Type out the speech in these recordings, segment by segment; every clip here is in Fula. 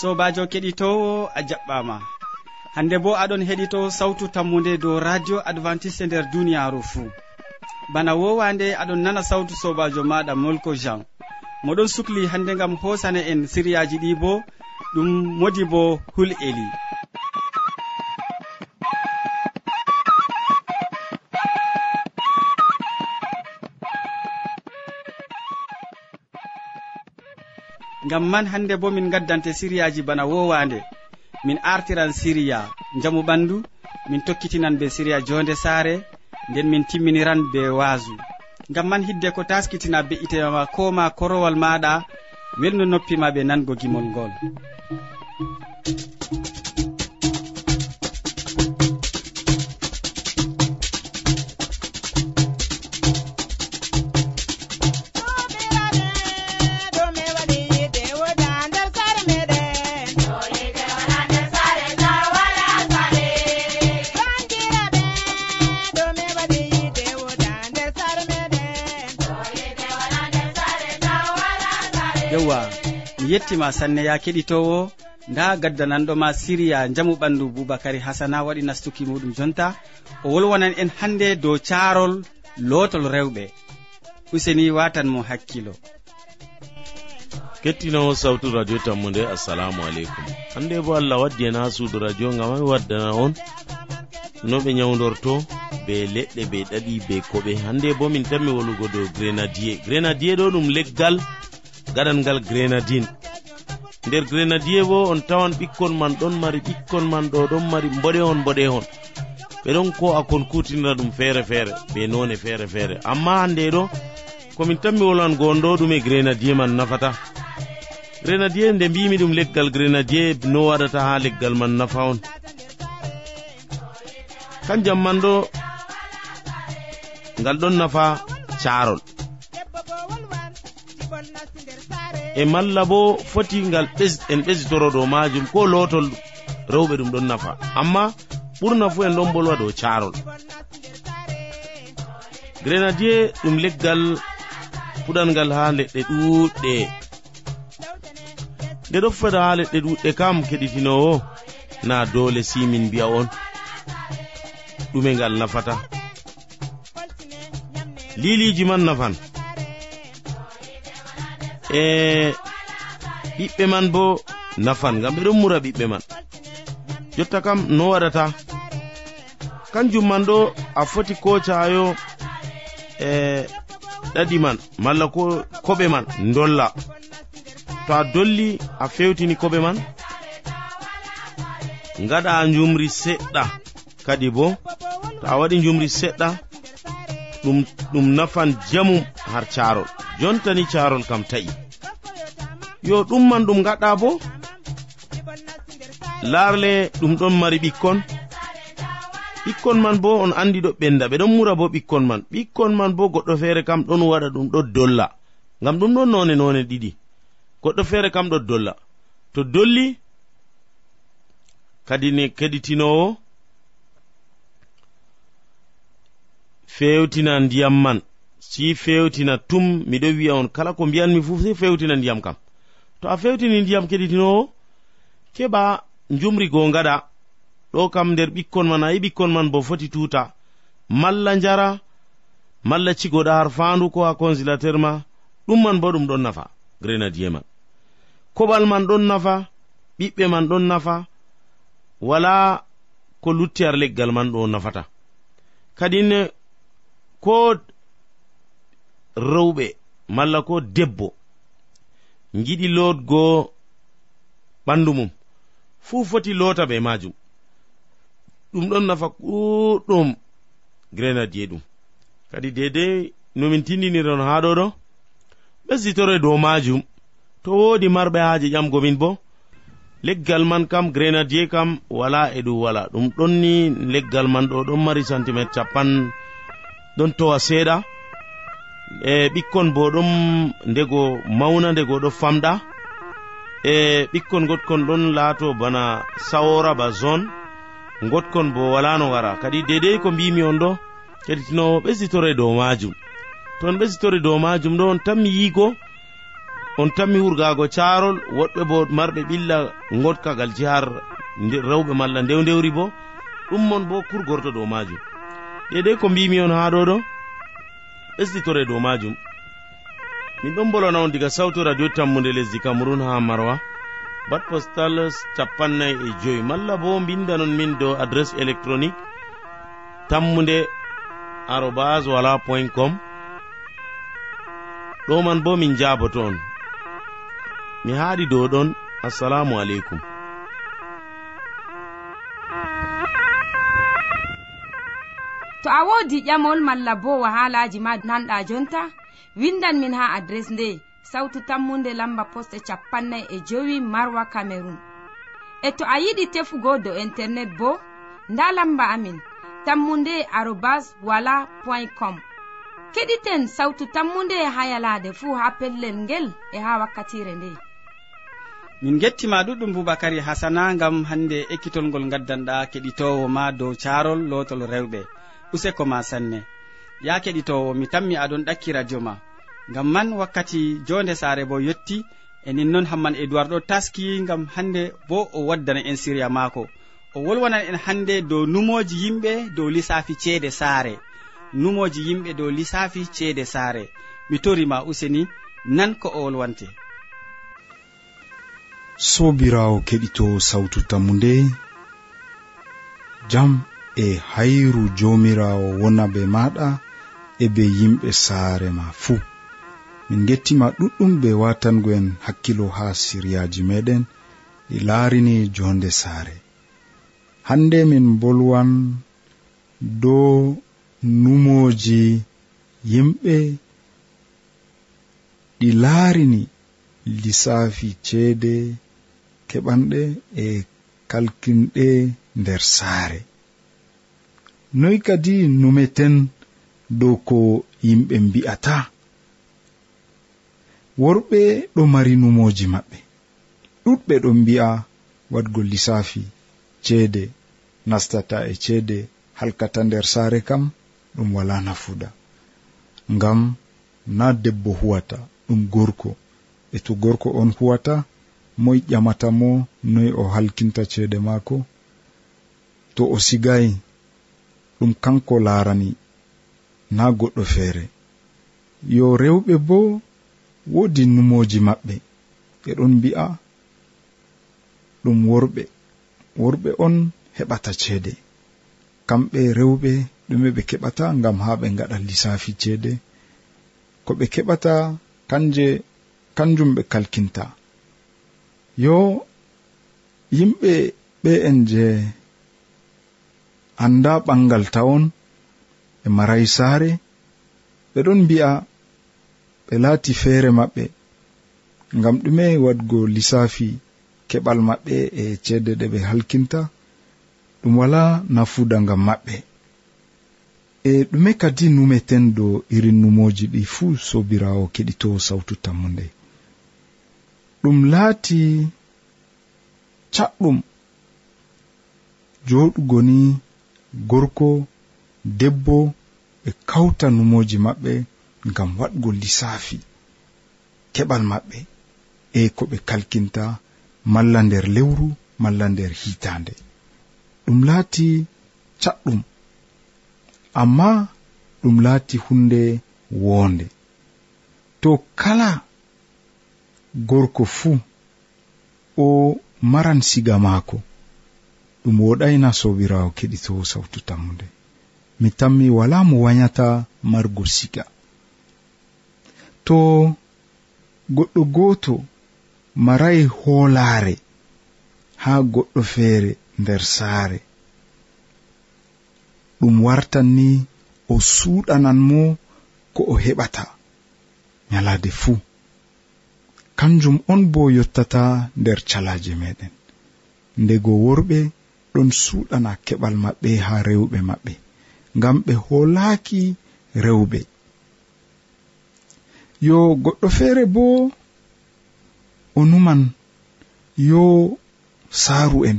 sobajo keɗitowo a jaɓɓama. Hande bo aɗon heɗito sawtu tammude dow radio adventiste nder duniyaru fuu. Bana wowande aɗon nana sawtu sobajo maɗa molko jean. Moɗon sukli hande gam hosana en siriyaji ɗi bo ɗum modi bo hul'eli ngam man hande bo min gaddante siriyaji bana wowande min artiran siriya jamu ɓandu min tokkitinan be siriya jonde saare nden min timminiran be waasu. Ngam man hidde ko taskitina be'itemama koma korowal maɗa welno noppima ɓe nango gimol ngol. gettima sanne ya keɗitowo. Nda gaddananɗoma siriya jamu ɓandu boubacary hasana waɗi nastuki muɗum jonta. O wolwonan en hande dow carol lotol rewɓe. Useni watan mo hakkilo. Kettinowo sawtu radio tammu nde assalamu aleykum. Hande bo allah waddi en ha suudu radio gam ami waddana on. No ɓe nyawdorto be leɗɗe be ɗaɗi be koɓe. Hande bo min tanmi wolugo dow grenadier. Grenadier ɗo ɗum leggal gaɗan ngal grenadine. nder grenadier bo on tawan ɓikkon man ɗon mari ɓikkon man ɗo ɗon mari mboɗehon mboɗehon. Ɓeɗon ko akon kutinira ɗum feere feere ɓe none feere feere amma hande ɗo komin tanmi wolwan gon ɗo ɗum e grenadier man nafata. Grenadier nde mbimi ɗum leggal grenadier no waɗata ha leggal man nafa on. Kanjam man ɗo ngal ɗon nafa carol e malla bo foti ngal en ɓesitoro dow majum ko lotol rewɓe ɗum ɗon nafa. Amma ɓurna fu en ɗon bolwa dow carol grenadier ɗum leggal fuɗangal ha leɗɗe ɗuɗɗe. Nde ɗo fada ha leɗɗe ɗuɗɗe kam keɗitinowo na dole simin mbiya on. Ɗume ngal nafata. Liliji man nafan. e ɓiɓɓe man bo nafan ngam ɓeɗon mura ɓiɓɓe man. Jotta kam no waɗata. Kanjum man ɗo a foti kocayo e ɗaɗi man malla ko koɓe man dolla to a dolli a fewtini koɓe man gaɗa jumri seɗɗa. Kadi bo to a waɗi jumri seɗɗa ɗum ɗum nafan jamum har carol jontani carol kam ta'i. Yo ɗumman ɗum gaɗɗa bo larle ɗum ɗon mari ɓikkon. Ɓikkon man bo on andi ɗo ɓenda ɓe ɗon mura bo ɓikkon man. Ɓikkon man bo goɗɗo feere kam ɗon waɗa ɗum ɗo dolla. Ngam ɗum ɗon none none ɗiɗi. Goɗɗo feere kam ɗo dolla. To dolli kadi ne keɗitinowo fewtina ndiyam man. si fewtina tum miɗo wi'a on kala ko mbiyanmi fuu si fewtina ndiyam kam. To a fewtini ndiyam keɗitinowo keɓa jumri go ngaɗa ɗo kam nder ɓikkon man ayi ɓikkon man bo foti tuta malla njara malla cigoɗa har fandu ko ha consilateur ma ɗum man bo ɗum ɗon nafa grenadier man. Koɓal man ɗon nafa ɓiɓɓe man ɗon nafa wala ko lutti har leggal man ɗo nafata. Kadin ko rewɓe malla ko debbo giɗi lotgo ɓandu mum. Fuu foti lota be majum ɗum ɗon nafa ɗuɗɗum grenadier ɗum. Kadi dedei nomin tindiniron ha ɗo ɗo ɓesditore dow majum to wodi marɓe haji ƴamgo min bo leggal man kam grenadier kam wala e ɗum wala ɗum ɗonni leggal man ɗo ɗon mari centimétre capan ɗon towa seeɗa. e ɓikkon bo ɗon ndego mawna ndego ɗo famɗa. E ɓikkon gotkon ɗon laato bana sawora ba zone. Gotkon bo wala no wara. Kadi dedei ko mbimi on ɗo kadi tino ɓesditore dow majum. To on ɓesitore dow majum ɗo on tanmi yiigo on tanmi hurgago carol woɗɓe bo marɓe ɓilla gotkagal jihar rewɓe malla ndew ndewri bo ɗummon bo kurgorto dow majum. Dedei ko mbimi on ha ɗo ɗo. ɓesɗitore dow majum. Min ɗon bolwana on diga sawtu radio tammude lesdi cameron ha marwa. Bat postal capannay e joyi. Malla bo mbindanon min dow adresse électronique tammude arobas wala point com. Ɗo man bo min jaboto on. Mi haaɗi dow ɗon. Assalamu aleykum. a wodi ƴamol malla bo wahalaji ma nanɗa jonta? Windan min ha adres nde sautu tammunde lamba poste capannay e jowi marwa camerun e to a yiɗi tefugo do internet bo nda lamba amin tammunde arobas wala point com. Keɗiten sautu tammunde ha yalade fuu ha pellel ngel e ha wakkatire nde. Min gettima ɗuɗɗum boubacary hasana gam hande ekkitolngol gaddanɗa keɗitowo ma dow carol lotol rewɓe. useko ma sanne. Ya keɗitowo mi tammi aɗon ɗakki radio ma. Ngam man wakkati jonde saare bo yetti e nin noon hamman edoird ɗo taski ngam hande bo o waddana en siriya maako. O wolwanan en hande dow numoji yimɓe dow lissafi ceede saare. Numoji yimɓe dow lissafi ceede saare. Mi torima useni nan ko o wolwante. Sobirawo keɗito sawtu tammu nde jam e hayru jomirawo wona be maɗa e be yimɓe saare ma fuu min gettima ɗuɗɗum be watango en hakkilo ha siryaji meɗen e ɗi laarini jonde saare. Hande min bolwan dow numoji yimɓe ɗi laarini lissafi ceede keɓanɗe e kalkinɗe nder saare. noy kadi numeten dow ko yimɓe mbi'ata? Worɓe ɗo mari numoji maɓɓe. Ɗuɗɓe ɗon mbi'a wadgo lissafi ceede nastata e ceede halkata nder saare kam ɗum wala nafuda. Ngam na debbo huwata ɗum gorko. E to gorko on huwata moy ƴamata mo noy o halkinta ceede maako to o sigayi ɗum kanko laarani na goɗɗo feere. Yo rewɓe bo woodi numoji maɓɓe. Ɓe ɗon mbi'a ɗum worɓe. Worɓe on heɓata ceede. Kamɓe rewɓe ɗume ɓe keɓata ngam ha ɓe ngaɗa lissafi ceede. Ko ɓe keɓata kanje kanjum ɓe kalkinta. Yo yimɓe ɓe en je anda ɓangal tawon ɓe maray saare ɓe ɗon mbi'a ɓe laati feere maɓɓe ngam ɗume wadgo lissafi keɓal maɓɓe e ceede ɗe ɓe halkinta ɗum wala nafuda ngam maɓɓe. E ɗume kadi numeten dow irin numoji ɗi fuu sobirawo keɗito sawtu tammu nde ɗum laati caɗɗum joɗugo ni gorko debbo ɓe kawta numoji maɓɓe ngam waɗgo lissafi keɓal maɓɓe e ko ɓe kalkinta malla nder lewru malla nder hitande ɗum laati caɗɗum amma ɗum laati hunde woonde. To kala gorko fuu o maran siga maako ɗum woɗayna sobirawo keɗitowo sawtu tammude. Mi tammi wala mo wayata margo siga. To goɗɗo goto marayi hoolaare haa goɗɗo feere nder saare. Ɗum wartan ni o suuɗanan mo ko o heɓata. Nyalaade fuu. Kanjum on bo yottata nder calaaje meɗen. Ndego worɓe ɗon suɗana keɓal maɓɓe ha rewɓe maɓɓe ngam ɓe holaaki rewɓe. Yo goɗɗo feere bo o numan yo saaru en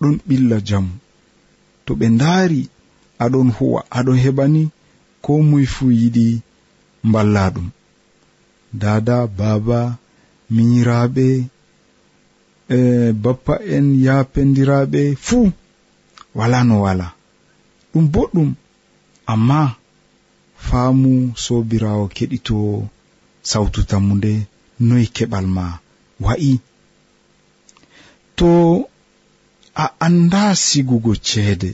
ɗon ɓilla jamu to ɓe ndaari aɗon huwa aɗon heɓani ko muy fuu yiɗi mballa ɗum. Dada baba minyiraaɓe e bappa en yapendiraɓe fuu wala no wala. Ɗum boɗɗum amma faamu sobirawo keɗito sawtu tammu nde noyi keɓal ma wa'i. To a anda sigugo ceede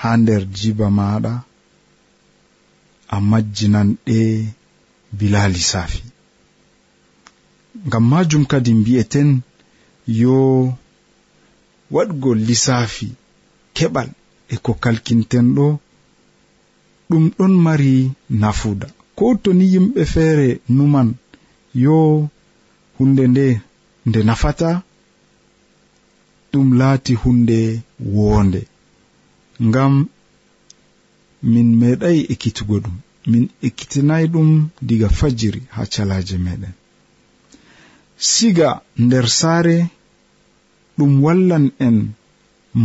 ha nder jiba maɗa a majjinan ɗe bila lisafi ngam majum kadi mbi'eten yo waɗgo lissafi keɓal e ko kalkinten ɗo ɗum ɗon mari nafuda ko to ni yimɓe feere numan yo hunde nde nde nafata ɗum laati hunde woonde. Ngam min meeɗay ekkitugo ɗum min ekkitinayi ɗum diga fajiri ha calaje meɗen siga nder saare ɗum wallan en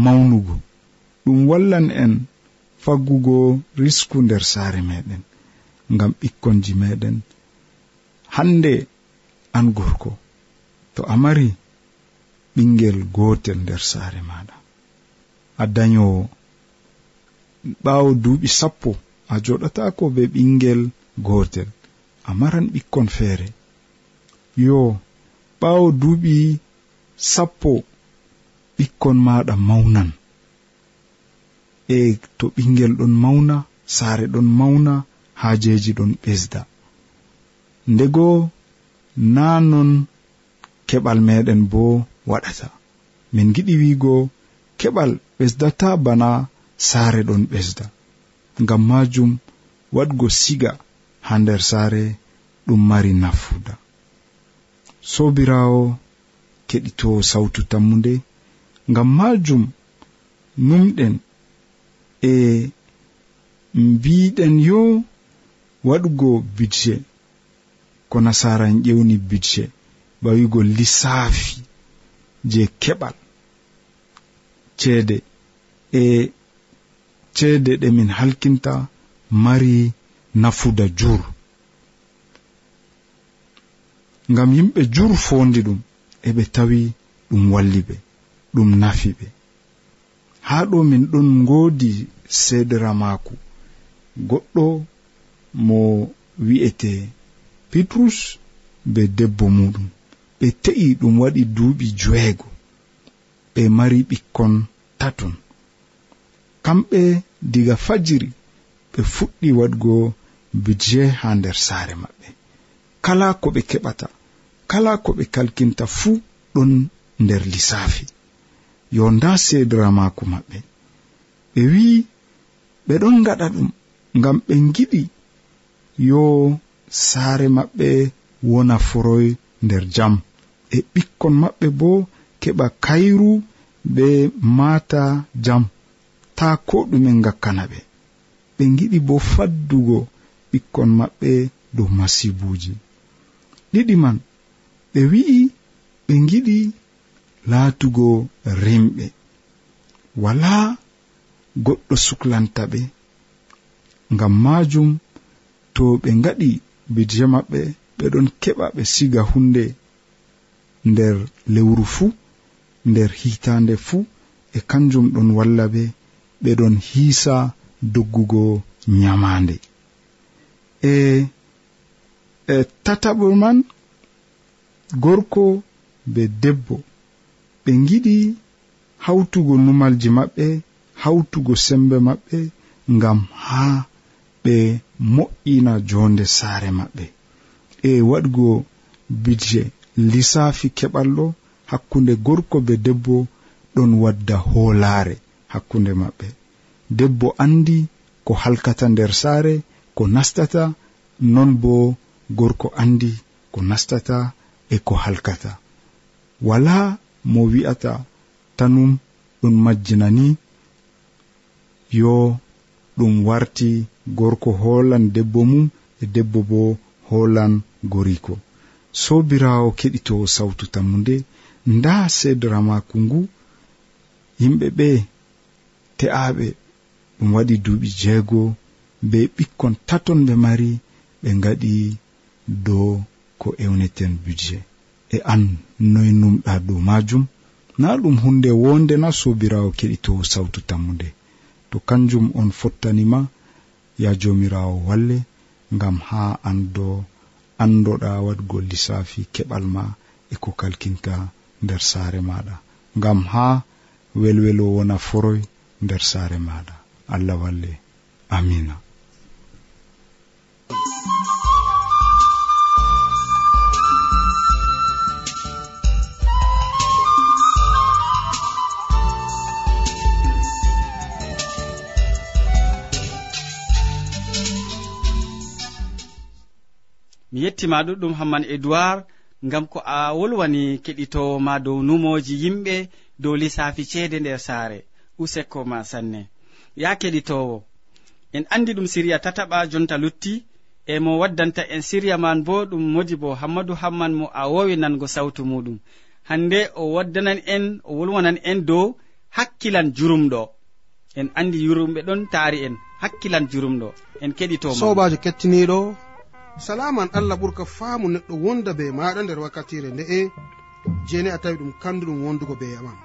mawnugo. Ɗum wallan en faggugo risku nder saare meɗen ngam ɓikkonji meɗen. Hande an gorko to a mari ɓingel gotel nder saare maɗa a dañowo ɓawo duuɓi sappo a joɗatako be ɓingel gotel a maran ɓikkon feere. Yo ɓawo duuɓi sappo ɓikkon maɗa mawnan. E to ɓingel ɗon mawna saare ɗon mawna haajeji ɗon ɓesda. Ndego na non keɓal meɗen bo waɗata. Min giɗi wiigo keɓal ɓesdata bana saare ɗon ɓesda. Ngam majum waɗgo siga ha nder saare ɗum mari nafuda sobirawo keɗito sawtu tammude ngam majum numɗen e mbiɗen yo waɗugo bidje ko nasaran ƴewni bidje ɓawigo lissafi je keɓal ceede. E ceede ɗe min halkinta mari nafuda jur. Ngam yimɓe jur fondi ɗum eɓe tawi ɗum walli ɓe ɗum nafi ɓe haa ɗo min ɗon ngoodi seedera maako. Goɗɗo mo wi'ete petrus be debbo muɗum. Ɓe te'i ɗum waɗi duuɓi joweego. Ɓe mari ɓikkon taton. Kamɓe diga fajiri ɓe fuɗɗi waɗgo bije ha nder saare maɓɓe. Kala ko ɓe keɓata kala ko ɓe kalkinta fuu ɗon nder lissafi yo nda seediramaako maɓɓe. Ɓe wi'i ɓe ɗon gaɗa ɗum ngam ɓe giɗi yo saare maɓɓe wona foroy nder jam. E ɓikkon maɓɓe bo keɓa kayru be maata jam. Ta ko ɗumen gakkana ɓe. Ɓe giɗi bo faddugo ɓikkon maɓɓe dow masibuuji ɗiɗi man ɓe wi'i ɓe giɗi laatugo rimɓe wala goɗɗo suklanta ɓe. Ngam majum to ɓe ngaɗi bidje maɓɓe ɓeɗon keɓa ɓe siga hunde nder lewru fuu nder hitande fuu e kanjum ɗon walla ɓe ɓeɗon hiisa doggugo nyamande e e tataɓo man gorko be debbo. ɓe giɗi hawtugo numalji maɓɓe hawtugo sembe maɓɓe ngam haa ɓe mo'ina jonde saare maɓɓe. E waɗgo bidje lissafi keɓalɗo hakkunde gorko be debbo ɗon wadda hoolaare hakkunde maɓɓe. Debbo andi ko halkata nder saare ko nastata non bo gorko andi ko nastata e ko halkata. Wala mo wi'ata tanum ɗum majjina ni yo ɗum warti gorko holan debbo mum e debbo bo holan goriko. Sobirawo keɗitowo sawtu tammude nda sedoramaku ngu yimɓe ɓe te'aɓe ɗum waɗi duuɓi jeego be ɓikkon taton ɓe mari ɓe ngaɗi dow ko ewneten budget. e an noy numɗa dow majum. Na ɗum hunde wonde na sobirawo keɗitowo sawtu tammude. To kanjum on fottanima ya jomirawo walle ngam ha ando andoɗa wadgo lissafi keɓal ma e ko kalkinta nder saare maɗa. Ngam ha welwelo wona foroy nder saare maɗa. Allah walle. Amina. mi yettima ɗuɗɗum hamman edoird ngam ko a wolwani keɗitowo ma dow numoji yimɓe dow lissafi ceede nder saare. Useko ma sanne. Ya keɗitowo en andi ɗum siriya tataɓa jonta lutti e mo waddanta en siriya man bo ɗum modi bo hammadou hamman mo a wowi nango sawtu muɗum. Hande o waddanan en o wolwanan en dow hakkilan jurumɗo. En andi yurumɓe ɗon taari en hakkilan jurumɗo. En keɗitoma sobajo kettiniɗo salaman allah ɓurka faamu neɗɗo wonda be maɗa nder wakkatire nde'e jeni a tawi ɗum kanduɗum wondugo be amam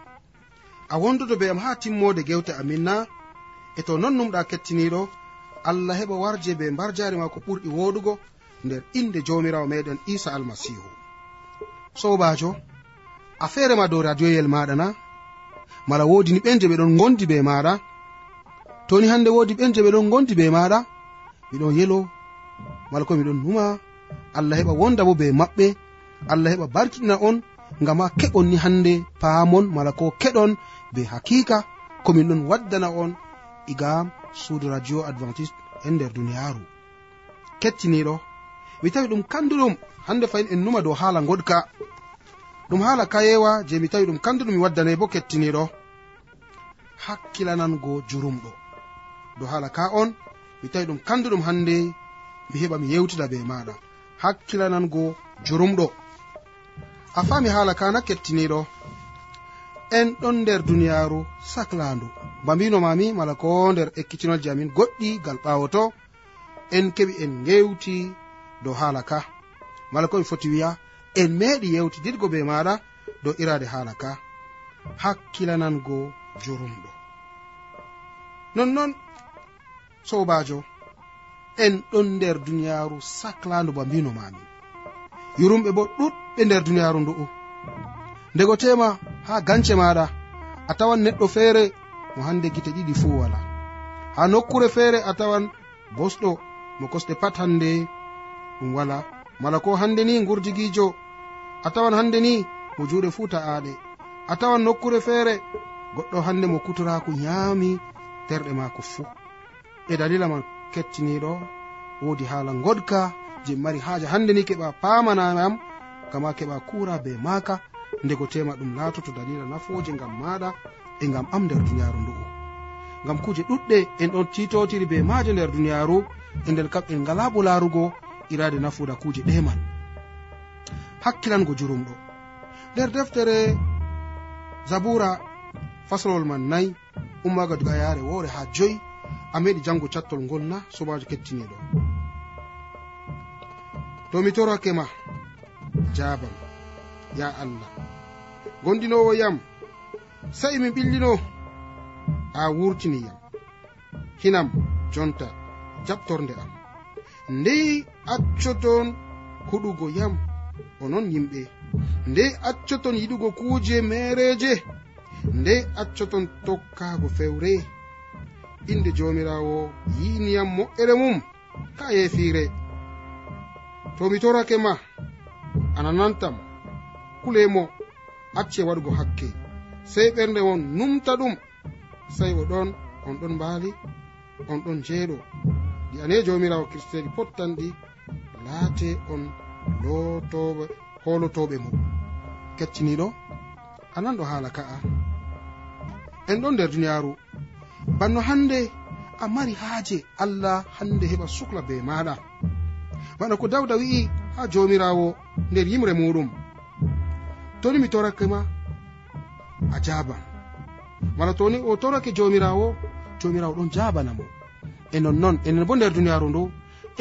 a wondudo be am ha timmode gewte amin na e to non numɗa kettiniɗo allah heɓa warje be mbar jari ma ko ɓurɗi woɗugo nder inde jomirawo meɗen isa almasihu. Sobajo a feere ma dow radioyel maɗa na mala wodini ɓen je ɓeɗon gondi be maɗa toni hande wodi ɓen je ɓeɗon gondi be maɗa miɗon yelo mala koye miɗon numa allah heɓa wonda bo be maɓɓe allah heɓa barkiɗina on ngam ha keɓon ni hande paamon mala ko keɗon be hakika komin ɗon waddana on igam suudu radio adventiste e nder duniyaaru. Kettiniɗo mi tawi ɗum kanduɗum hande fayin en numa dow haala goɗka ɗum haala kayewa je mi tawi ɗum kanduɗum mi waddane bo kettiniɗo hakkilanango jurumɗo dow haala ka on mi tawi ɗum kanduɗum hande mi heɓa mi yewtida be maɗa. Hakkilanango jurumɗo. A fami haala kana kettiniɗo. En ɗon nder duniyaaru sahlandu ba mbinomami mala ko nder ekkitinolji amin goɗɗi gal ɓaawo to en keɓi en ngewti dow haala ka. Mala ko mi foti wiya en meeɗi yewtidirgo be maɗa dow irade haala ka. Hakkilanango jurumɗo. Nonnon sobajo en ɗon nder duniyaaru saclandu ba mbino mami yurumɓe bo ɗuɗɓe nder duniyaaru ndu'u ndego tema ha gance maɗa a tawan neɗɗo feere mo hande gite ɗiɗi fuu wala. Ha nokkure feere a tawan bosɗo mo kosɗe pat hande ɗum wala. Mala ko hande ni gurdigijo a tawan hande ni mo juuɗe fuu ta'aɗe. A tawan nokkure feere goɗɗo hande mo kutorako nyaami terɗe maako fuu. E dalila man kettiniɗo wodi haala goɗka je mari haaja hande ni keɓa pamanayam gama keɓa kura be maka ndego tema ɗum latoto dalila nafoje ngam maɗa e ngam am nder duniyaru ndu'u ngam kuje ɗuɗɗe en ɗon titotiri be maje nder duniyaru e nder kam en ngala bo larugo irade nafuda kuje ɗeman hakkilango jurumɗo nder deftere zabura faslowol man nayi ummaga duga yare wore ha joyi a meɗi jango cattol ngol na sobajo kettiniɗo to mi torake ma jabam ya allah. Gonɗinowo yam sa'i mi ɓillino a wurtini yam. Hinam jonta jaɓtorde am. Ndey accoton huɗugo yam onon yimɓe. Ndey accoton yiɗugo kuuje mereje ndey accoton tokkago fewre. inde jomirawo yiiniyam moƴƴere mum ha yefiire to mi torake ma ananantam kulemo acce waɗugo hakke. Sey ɓernde won numta ɗum sey o ɗon on ɗon mbaali on ɗon jeeɗo. Ɗi ane jomirawo kristeɗi pottanɗi laate on lotoɓe holotoɓe mum. Kecciniɗo anan ɗo haala ka'a en ɗon nder duniyaaru. banno hande a mari haaje allah hande heɓa sukla be maɗa bana ko dawda wi'i ha jomirawo nder yimre muɗum toni mi torake ma a jaban mala toni o torake jomirawo jomirawo ɗon jabana mo. E nonnon enen bo nder duniyaru ndu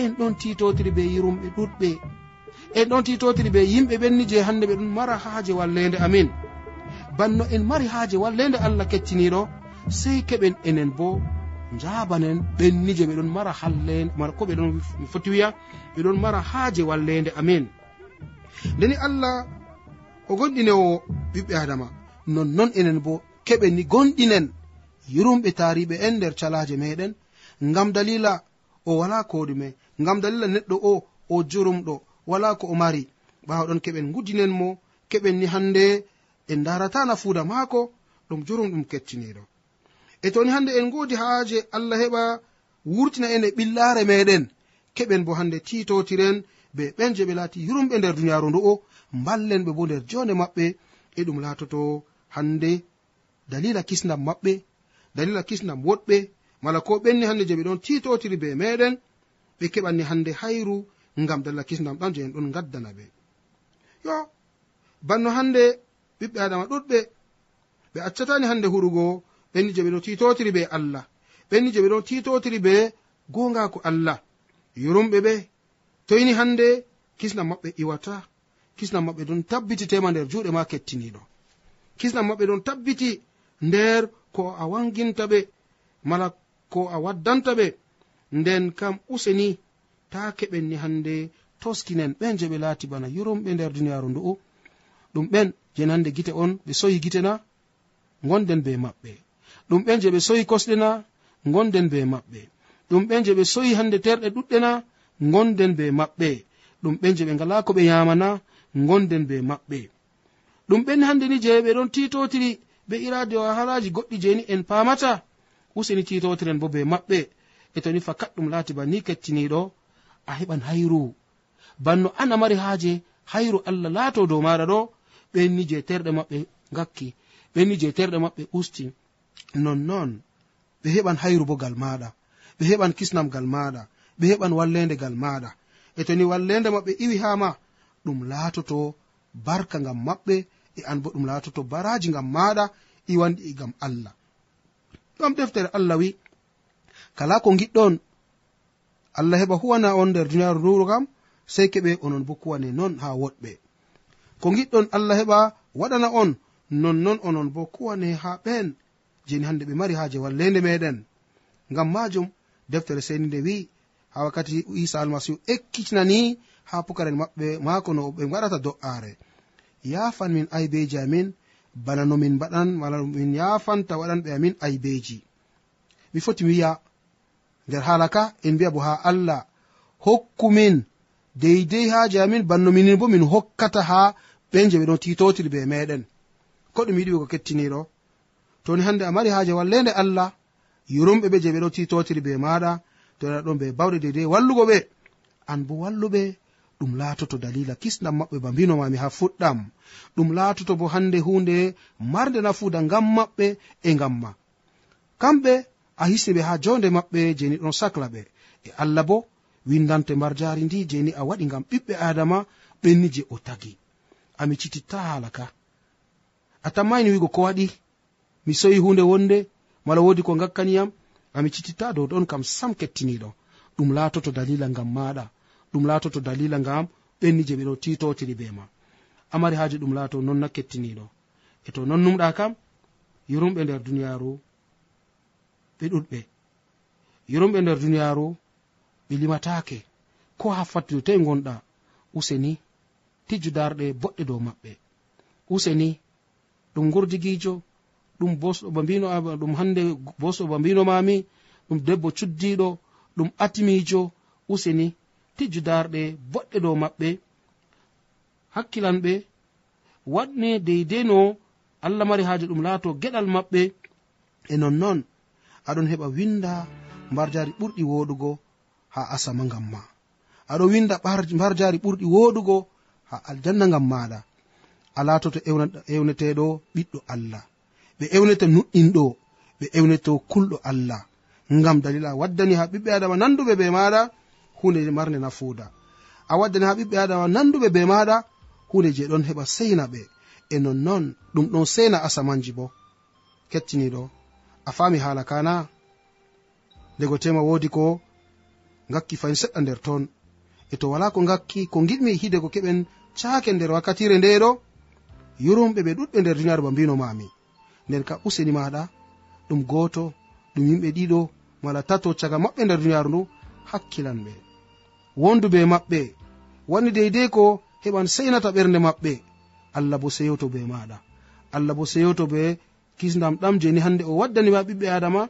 en ɗon titotiri be yirumɓe ɗuɗɓe. En ɗon titotiri be yimɓe ɓenni je hande ɓe ɗum mara haaje wallede amin. Banno en mari haaje wallede allah kecciniɗo sey keɓen enen bo jabanen ɓenni je ɓeɗon mara hallede ko ɓeɗon foti wiya ɓeɗon mara haaje wallede amin ndeni allah o gonɗinewo ɓiɓɓe adama nonnon enen bo keɓen ni gonɗinen yurumɓe tariɓe en nder calaje meɗen ngam dalila o wala koɗume ngam dalila neɗɗo o o jurumɗo wala ko o mari. Ɓawaɗon keɓen gudinen mo keɓen ni hande en darata nafuuda maako ɗum jurum ɗum kettiniɗo e toni hande en godi haaje allah heɓa wurtina en e ɓillare meɗen keɓen bo hande titotiren be ɓen je ɓe laati yurumɓe nder duniyaru ndu o mballen ɓe bo nder jonde maɓɓe. E ɗum laatoto hande dalila kisnam maɓɓe dalila kisnam woɗɓe. Mala ko ɓenni hande je ɓe ɗon titotiri be meɗen ɓe keɓanni hande hayru ngam dalila kisnam ɗam je en ɗon gaddana ɓe. Yo banno hande ɓiɓɓe adama ɗuɗɓe ɓe accatani hande huɗugo ɓenni je ɓe ɗon titotiri be allah. Ɓenni je ɓe ɗon titotiri be gongako allah. Yurumɓe ɓe toyni hande kisnam maɓɓe iwata. Kisnam maɓɓe ɗon tabbiti tema nder juuɗe ma kettiniɗo. Kisnam maɓɓe ɗon tabbiti nder ko a wanginta ɓe mala ko a waddanta ɓe. Nden kam useni ta keɓen ni hande toskinen ɓen je ɓe laati bana yurumɓe nder duniyaaru ndu'u. Ɗum ɓen je nande gite on ɓe soyi gite na gonden be maɓɓe. ɗum ɓen je ɓe soyi kosɗe na gonden be maɓɓe. Ɗum ɓen je ɓe soyi hande terɗe ɗuɗɗe na gonden be maɓɓe. Ɗum ɓen je ɓe ngala ko ɓe yamana gonden be maɓɓe. Ɗum ɓen hande ni je ɓe ɗon titotiri be irade wahalaji goɗɗi jeni en pamata useni titotiren bo be maɓɓe. E toni fakat ɗum laati ba ni kettiniɗo a heɓan hayru. Banno ana mari haaje hayru allah laato dow maɗa ɗo ɓenni je terɗe maɓɓe gakki ɓenni je terɗe maɓɓe usti. nonnon ɓe heɓan hayru bo gal maɗa ɓe heɓan kisnamgal maɗa ɓe heɓan wallendegal maɗa e to ni wallende maɓɓe iwi hama ɗum laatoto barka ngam maɓɓe e an bo ɗum laatoto baraji ngam maɗa iwanɗi e gam allah. Ɗon deftere allah wi kala ko giɗɗon allah heɓa huwana on nder duniyaaru nduru kam sei keɓe onon bo kuwane non ha woɗɓe. Ko giɗɗon allah heɓa waɗana on nonnon onon bo kuwane ha ɓen jeni hande ɓe mari haaje wallende meɗen. Ngam majum deftere seni nde wi'i ha wakkati isa almasihu ekkitinani ha pukaren maɓɓe maako no ɓe gaɗata do'aare. Yafan min aybeji amin bana no min mbaɗan wala min yafanta waɗanɓe amin aybeji mi foti mi wiya nder haala ka en mbiya bo ha allah hokkumin deydey haaji amin banno minin bo min hokkata ha ɓen je ɓe ɗon titotiri be meɗen. Ko ɗum yiɗi ko kettiniɗo toni hande a mari haaje wallende allah yurumɓe ɓe je ɓeɗo titotiri be maɗa to ɗa ɗon ɓe bawɗe dedei wallugo ɓe. An bo walluɓe ɗum laatoto dalila kisnam maɓɓe ba mbinomami ha fuɗɗam. Ɗum laatoto bo hande hunde marde nafuuda ngam maɓɓe e ngam ma. Kamɓe a hisni ɓe ha jonde maɓɓe jeni ɗon sacla ɓe. E allah bo windante mbarjari ndi jeni a waɗi ngam ɓiɓɓe adama ɓenni je o tagi. Ami cititta halaka a tammayini wigo ko waɗi? mi soyi hunde wonde mala wodi ko gakkaniyam ami cititta dow ɗon kam sam kettiniɗo. Ɗum laatoto dalila ngam maɗa ɗum laatoto dalila ngam ɓenni je ɓeɗo titotiri be ma. Amari haji ɗum laato nonna kettiniɗo. E to non numɗa kam yurumɓe nder duniyaru ɓe ɗuɗɓe. Yurumɓe nder duniyaru ɓe limatake ko ha fattude toi gonɗa useni tijju darɗe boɗɗe dow maɓɓe. Useni ɗum gurdigijo ɗum bosɗo ba mbino ah, ɗum hande bosɗo ba mbinomami ɗum debbo cuddiɗo ɗum atimijo useni tijju darɗe boɗɗe dow maɓɓe hakkilanɓe waɗne deydey no allah mari haaji ɗum laato geɗal maɓɓe e nonnon aɗon heɓa winda mbarjari ɓurɗi woɗugo ha asama ngam ma. Aɗo winda mbarjari ɓurɗi woɗugo ha aljanna ngam maɗa a latoto ewneteɗo ɓiɗɗo allah. ɓe ewneto nuɗɗinɗo ɓe ewneto kulɗo allah. Ngam dalila waddani ha ɓiɓɓe adama nanduɓe be maɗa hunde marde nafuuda a waddani ha ɓiɓɓe adama nanduɓe be maɗa hunde je ɗon heɓa seina ɓe. E nonnon ɗum ɗon seina asamanji bo. Kettiniɗo a fami hala kana? Ndego tema wodi ko gakki fayin seɗɗa nder ton. E to wala ko gakki ko giɗmi hide ko keɓen caake nder wakkatire ndeɗo yurumɓe ɓe ɗuɗɓe nder duniyaru ba mbino mami nden ka useni maɗa ɗum goto ɗum yimɓe ɗiɗo mala tato caga maɓɓe nder duniyaru ndu hakkilan ɓe. Wondu be maɓɓe wani deydey ko heɓan seinata ɓernde maɓɓe allah bo seyoto be maɗa. Allah bo seyoto be kisdam ɗam jeni hande o waddanima ɓiɓɓe adama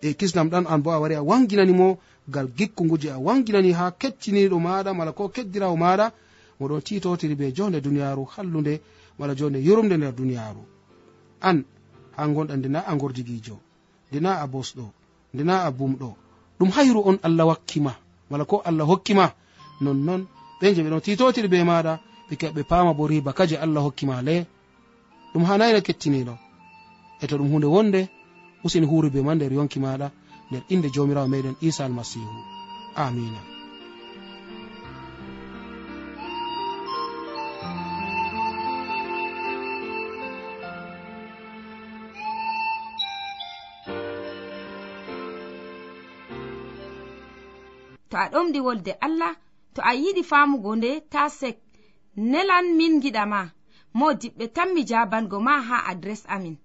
e kisdam ɗan an bo a wari a wanginanimo gal gikkugu je a wanginani ha kettiniɗo maɗa mala ko keddirawo maɗa moɗon titotiri be jonde duniyaru hallude mala jonde yurumde nder duniyaru an ha gonɗa ndena a gordigijo ndena a bosɗo ndena a bumɗo. Ɗum hayru on allah wakkima wala ko allah hokkima. Nonnon ɓe je ɓeɗon titotiri be maɗa ɓe keɓa ɓe pama bo riba kaje allah hokkima le. Ɗum hanayno kettiniɗo. E to ɗum hunde wonde usini huri be ma nder yonki maɗa nder inde jomirawo meɗen isa almasihu. Amina. to a ɗomɗi wolde allah to a yiɗi famugo nde ta sek nelan min giɗama mo diɓɓe tanmi jabango ma ha adres amin.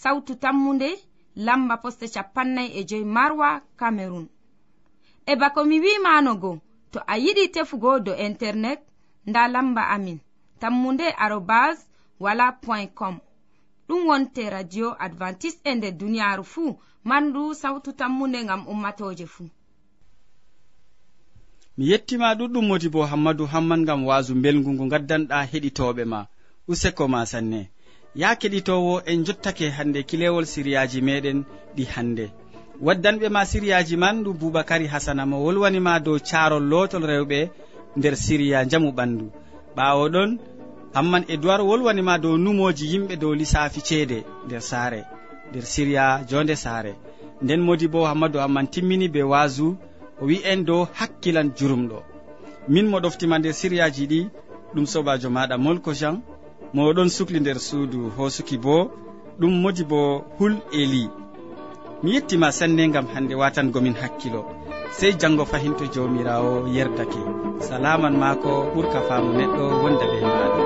Sautu tammunde lamba poste capannay e joyi marwa camerun e bako mi wimanogo to a yiɗi tefugo do internet nda lamba amin. Tammunde arobas wala point com. Ɗum wonte radio advantice e nder duniyaru fuu mandu sautu tammunde ngam ummatoje fuu. mi yettima ɗuɗɗum modi bo hammadou hamman gam wasu belgu ngu gaddanɗa heɗitoɓe ma. Useko ma sanne. Ya keɗitowo en jottake hande kilewol siriyaji meɗen ɗi hande waddanɓe ma siriyaji man ɗum boubacary hasana mo wolwanima dow carol lotol rewɓe nder siriya jamu ɓandu ɓawo ɗon hamman e duwar wolwanima dow numoji yimɓe dow lissafi ceede nder saare nder siriya jonde saare. Nden modi bo hammadou hamman timmini be wasu o wi'en dow hakkilan jurumɗo min mo ɗoftima nder siriyaji ɗi ɗum sobajo maɗa molko jean mo oɗon sukli nder suudu hosuki bo ɗum modi bo hul eli. Mi yettima sanne gam hande watangomin hakkilo. Sey janngo fahinto jawmirawo yerdake. Salaman maako ɓurka faamu neɗɗo wonda ɓe maɗa.